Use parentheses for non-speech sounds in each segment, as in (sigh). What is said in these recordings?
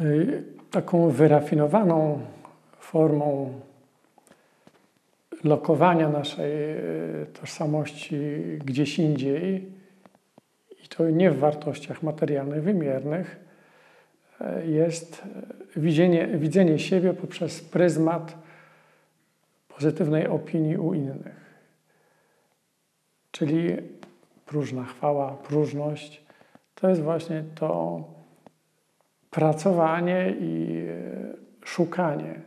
y, taką wyrafinowaną formą lokowania naszej y, tożsamości gdzieś indziej i to nie w wartościach materialnych, wymiernych, y, jest widzenie, widzenie siebie poprzez pryzmat pozytywnej opinii u innych. Czyli próżna chwała, próżność to jest właśnie to pracowanie i e, szukanie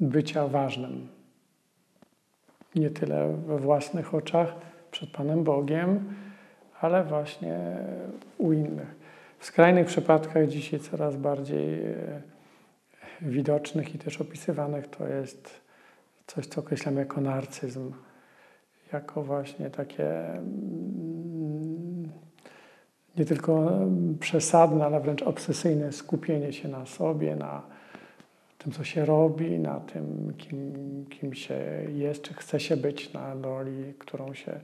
bycia ważnym. Nie tyle we własnych oczach przed Panem Bogiem, ale właśnie u innych. W skrajnych przypadkach dzisiaj coraz bardziej e, widocznych i też opisywanych to jest coś, co określamy jako narcyzm, jako właśnie takie mm, nie tylko przesadne, ale wręcz obsesyjne skupienie się na sobie, na tym, co się robi, na tym, kim, kim się jest, czy chce się być na roli, którą się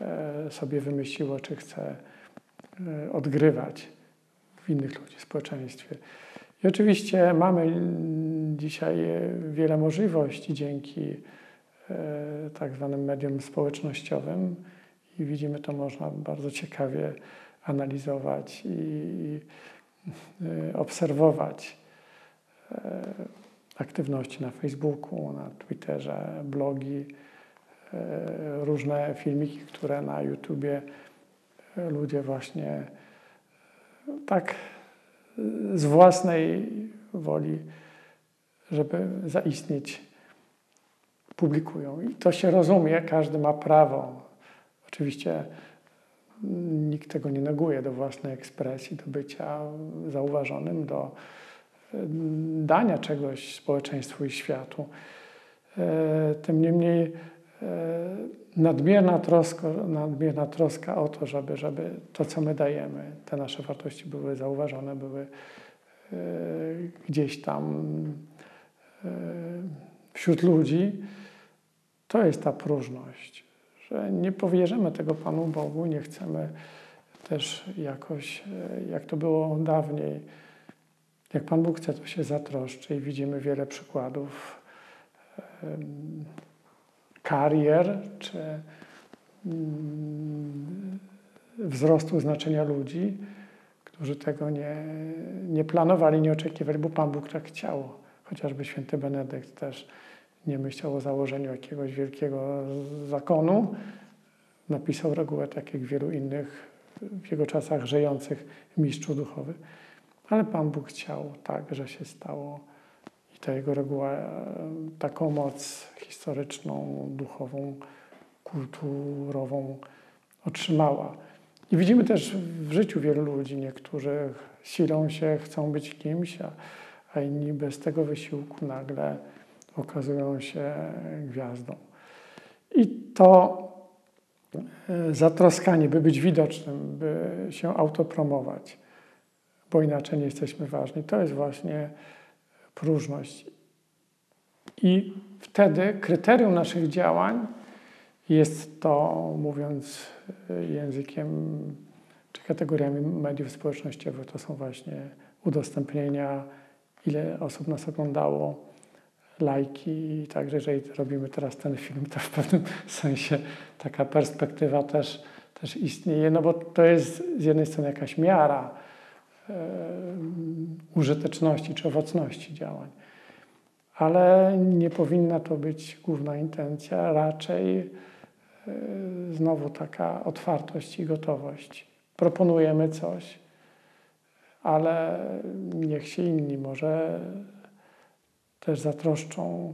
e, sobie wymyśliło, czy chce e, odgrywać w innych ludzi, w społeczeństwie. I oczywiście mamy dzisiaj wiele możliwości dzięki e, tak zwanym mediom społecznościowym i widzimy to można bardzo ciekawie analizować i e, obserwować e, aktywności na Facebooku, na Twitterze, blogi, różne filmiki, które na YouTubie ludzie właśnie tak z własnej woli, żeby zaistnieć, publikują. I to się rozumie, każdy ma prawo. Oczywiście nikt tego nie neguje do własnej ekspresji, do bycia zauważonym, do e, dania czegoś społeczeństwu i światu. E, tym niemniej e, nadmierna troska, nadmierna troska o to, żeby, żeby to, co my dajemy, te nasze wartości były zauważone, były gdzieś tam wśród ludzi, to jest ta próżność, że nie powierzymy tego Panu Bogu, nie chcemy też jakoś, e, jak to było dawniej, jak Pan Bóg chce, to się zatroszczy i widzimy wiele przykładów karier czy mm, wzrostu znaczenia ludzi, którzy tego nie, nie planowali, nie oczekiwali, bo Pan Bóg tak chciał. Chociażby święty Benedykt też nie myślał o założeniu jakiegoś wielkiego zakonu. Napisał regułę, tak jak wielu innych w jego czasach żyjących mistrzów duchowych. Ale Pan Bóg chciał tak, że się stało ta jego reguła e, taką moc historyczną, duchową, kulturową otrzymała. I widzimy też w życiu wielu ludzi, niektórzy silą się, chcą być kimś, a, a inni bez tego wysiłku nagle okazują się gwiazdą. I to e, zatroskanie, by być widocznym, by się autopromować, bo inaczej nie jesteśmy ważni, to jest właśnie próżność. I wtedy kryterium naszych działań jest to, mówiąc językiem czy kategoriami mediów społecznościowych, to są właśnie udostępnienia, ile osób nas oglądało, lajki także jeżeli robimy teraz ten film, to w pewnym (laughs) sensie taka perspektywa też, też istnieje, no bo to jest z jednej strony jakaś miara, użyteczności czy owocności działań. Ale nie powinna to być główna intencja, raczej e, znowu taka otwartość i gotowość. Proponujemy coś, ale niech się inni może też zatroszczą.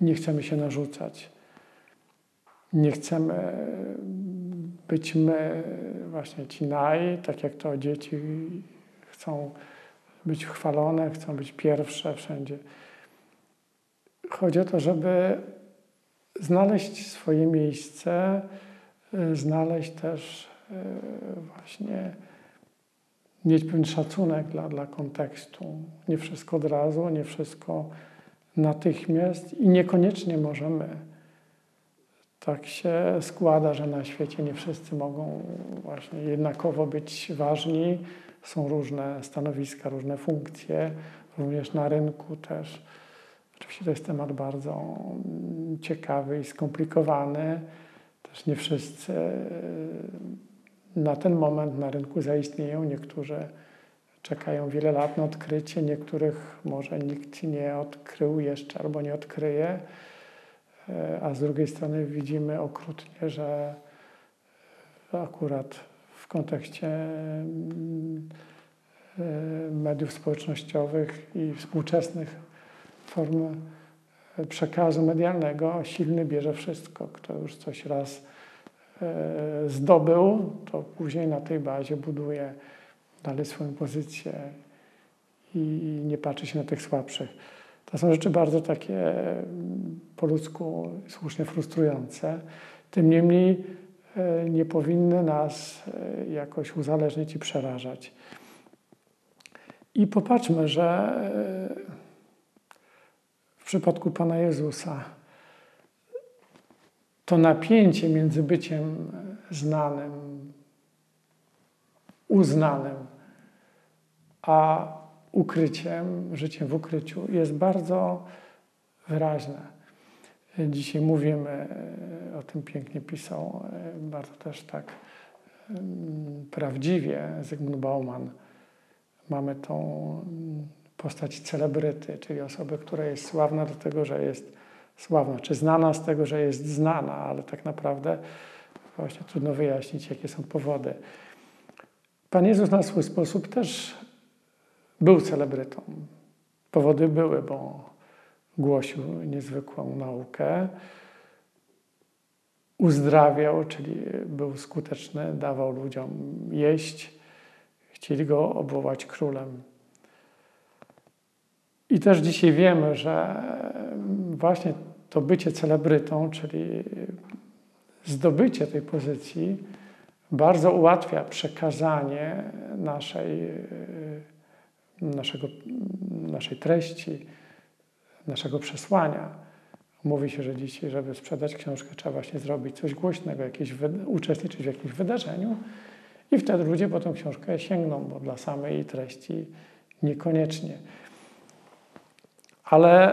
Nie chcemy się narzucać. Nie chcemy być my, właśnie ci naj, tak jak to dzieci chcą być chwalone, chcą być pierwsze wszędzie. Chodzi o to, żeby znaleźć swoje miejsce, y, znaleźć też y, właśnie, mieć pewien szacunek dla, dla kontekstu. Nie wszystko od razu, nie wszystko natychmiast i niekoniecznie możemy tak się składa, że na świecie nie wszyscy mogą właśnie jednakowo być ważni, są różne stanowiska, różne funkcje, również na rynku też. Oczywiście to jest temat bardzo mm, ciekawy i skomplikowany. Też nie wszyscy na ten moment na rynku zaistnieją. Niektórzy czekają wiele lat na odkrycie, niektórych może nikt nie odkrył jeszcze albo nie odkryje. E, a z drugiej strony widzimy okrutnie, że akurat w kontekście mm, e, mediów społecznościowych i współczesnych form przekazu medialnego silny bierze wszystko. Kto już coś raz zdobył, to później na tej bazie buduje dalej swoją pozycję i nie patrzy się na tych słabszych. To są rzeczy bardzo takie mm, po ludzku słusznie frustrujące. Tym niemniej e, nie powinny nas e, jakoś uzależnić i przerażać. I popatrzmy, że e, w przypadku Pana Jezusa to napięcie między byciem znanym, uznanym, a ukryciem, życiem w ukryciu jest bardzo wyraźne. Dzisiaj mówimy, e, o tym pięknie pisał, e, bardzo też tak prawdziwie Zygmunt Bauman. Mamy tą postać celebryty, czyli osoby, która jest sławna dlatego, że jest sławna, czy znana z tego, że jest znana, ale tak naprawdę właśnie trudno wyjaśnić, jakie są powody. Pan Jezus na swój sposób też był celebrytą. Powody były, bo głosił niezwykłą naukę, uzdrawiał, czyli był skuteczny, dawał ludziom jeść, chcieli go obwołać królem. I też dzisiaj wiemy, że właśnie to bycie celebrytą, czyli zdobycie tej pozycji, bardzo ułatwia przekazanie naszej naszego, naszej treści, naszego przesłania. Mówi się, że dzisiaj, żeby sprzedać książkę, trzeba właśnie zrobić coś głośnego, jakieś, uczestniczyć w jakimś wydarzeniu i wtedy ludzie po tą książkę sięgną, bo dla samej treści niekoniecznie. Ale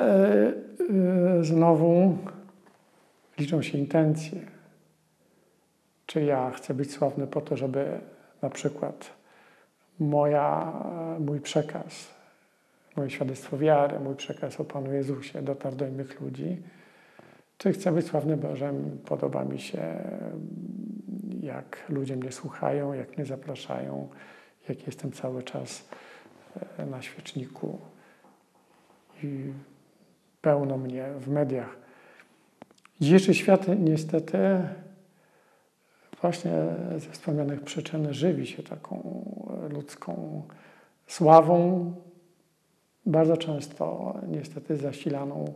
yy, znowu liczą się intencje. Czy ja chcę być sławny po to, żeby na przykład moja, mój przekaz, moje świadectwo wiary, mój przekaz o Panu Jezusie dotarł do innych ludzi. Czy chcę być sławny Bożem? Podoba mi się, jak ludzie mnie słuchają, jak mnie zapraszają, jak jestem cały czas e, na świeczniku i pełno mnie w mediach. Dzisiejszy świat niestety właśnie ze wspomnianych przyczyn żywi się taką ludzką sławą, bardzo często niestety zasilaną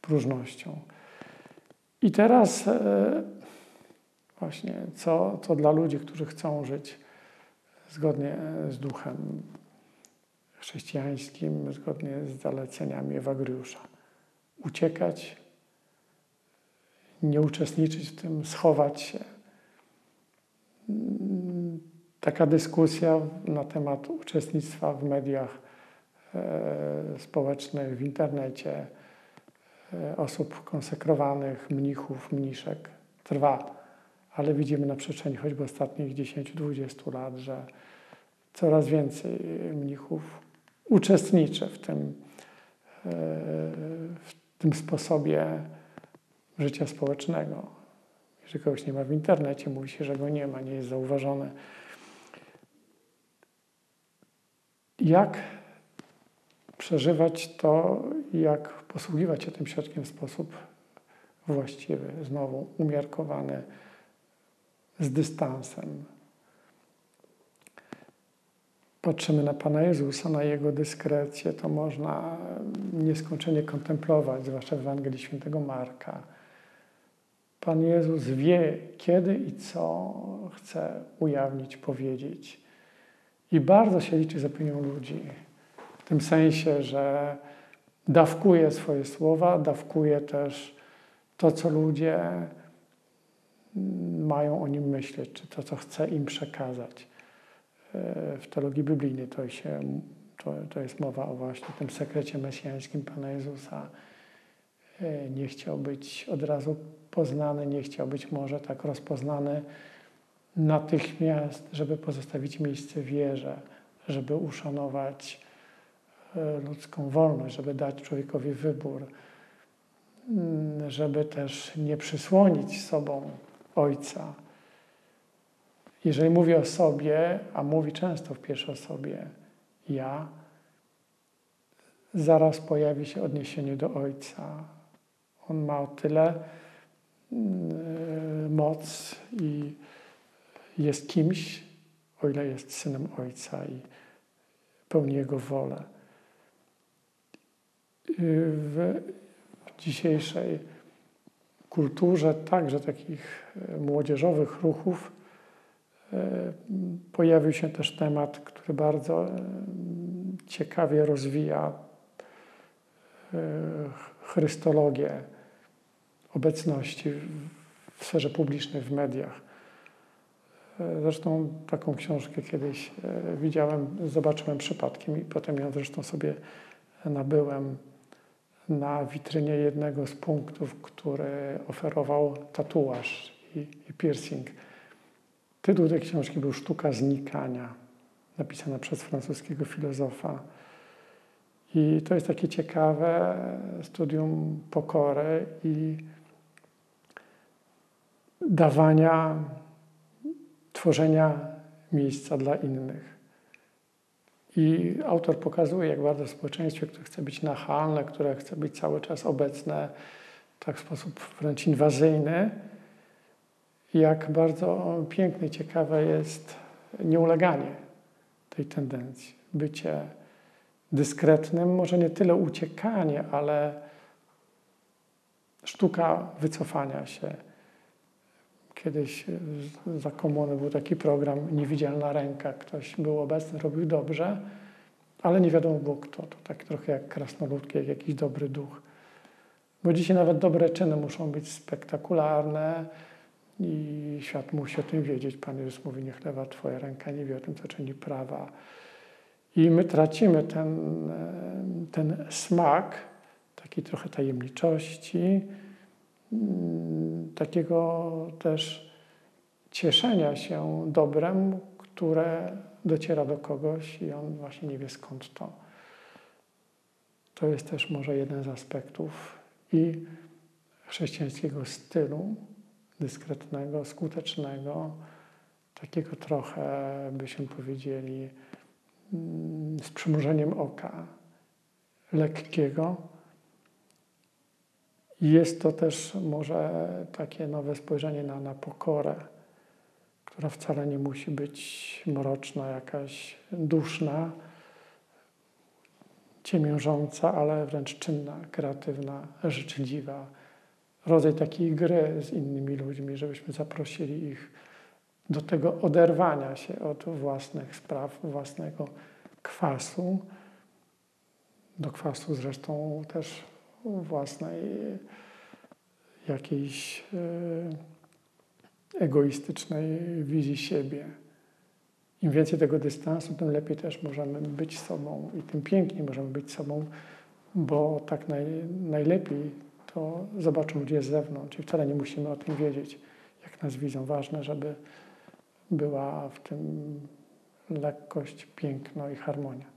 próżnością. I teraz e, właśnie, co, co dla ludzi, którzy chcą żyć zgodnie z duchem chrześcijańskim, zgodnie z zaleceniami Ewagriusza. Uciekać, nie uczestniczyć w tym, schować się, taka dyskusja na temat uczestnictwa w mediach e, społecznych, w internecie, e, osób konsekrowanych, mnichów, mniszek trwa. Ale widzimy na przestrzeni choćby ostatnich 10-20 lat, że coraz więcej mnichów uczestniczy w tym, e, w tym sposobie życia społecznego. Jeżeli kogoś nie ma w internecie, mówi się, że go nie ma, nie jest zauważony. jak przeżywać to, jak posługiwać się tym środkiem w sposób właściwy, znowu umiarkowany, z dystansem. Patrzymy na Pana Jezusa, na Jego dyskrecję, to można nieskończenie kontemplować, zwłaszcza w Ewangelii Świętego Marka. Pan Jezus wie, kiedy i co chce ujawnić, powiedzieć. I bardzo się liczy z opinią ludzi. W tym sensie, że dawkuje swoje słowa, dawkuje też to, co ludzie mają o nim myśleć, czy to, co chce im przekazać. W teologii biblijnej to, się, to, to jest mowa o właśnie tym sekrecie mesjańskim Pana Jezusa. E, nie chciał być od razu poznany, nie chciał być może tak rozpoznany natychmiast, żeby pozostawić miejsce wierze, żeby uszanować e, ludzką wolność, żeby dać człowiekowi wybór, żeby też nie przysłonić sobą Ojca. Jeżeli mówi o sobie, a mówi często w pierwszej osobie ja, zaraz pojawi się odniesienie do Ojca. On ma o tyle mm, moc i jest kimś, o ile jest synem Ojca i pełni Jego wolę. W dzisiejszej kulturze także takich młodzieżowych ruchów pojawił się też temat, który bardzo e, ciekawie rozwija chrystologię obecności w sferze publicznej, w mediach. Zresztą taką książkę kiedyś widziałem, zobaczyłem przypadkiem i potem ją zresztą sobie nabyłem na witrynie jednego z punktów, który oferował tatuaż i, i piercing. Tytuł tej książki był Sztuka znikania, napisana przez francuskiego filozofa. I to jest takie ciekawe studium pokory i dawania, tworzenia miejsca dla innych. I autor pokazuje, jak bardzo w społeczeństwie, które chce być nachalne, które chce być cały czas obecne, tak w sposób wręcz inwazyjny, jak bardzo piękne i ciekawe jest nieuleganie tej tendencji. Bycie dyskretnym, może nie tyle uciekanie, ale sztuka wycofania się. Kiedyś za komuny był taki program Niewidzialna ręka. Ktoś był obecny, robił dobrze, ale nie wiadomo było kto. To tak trochę jak krasnoludki, jak jakiś dobry duch. Bo dzisiaj nawet dobre czyny muszą być spektakularne i świat musi o tym wiedzieć. Pan Jezus mówi, niech lewa twoja ręka nie wie o tym, co czyni prawa. I my tracimy ten, ten smak takiej trochę tajemniczości, mm, takiego też cieszenia się dobrem, które dociera do kogoś i on właśnie nie wie skąd to. To jest też może jeden z aspektów i chrześcijańskiego stylu, dyskretnego, skutecznego, takiego trochę, byśmy powiedzieli, mm, z przymrużeniem oka, lekkiego. Jest to też może takie nowe spojrzenie na, na pokorę, która wcale nie musi być mroczna, jakaś duszna, ciemiężąca, ale wręcz czynna, kreatywna, życzliwa. Rodzaj takiej gry z innymi ludźmi, żebyśmy zaprosili ich do tego oderwania się od własnych spraw, własnego kwasu, do kwasu zresztą też własnej jakiejś e, egoistycznej wizji siebie. Im więcej tego dystansu, tym lepiej też możemy być sobą i tym piękniej możemy być sobą, bo tak naj, najlepiej to zobaczą ludzie z zewnątrz i wcale nie musimy o tym wiedzieć, jak nas widzą. Ważne, żeby była w tym lekkość, piękno i harmonia.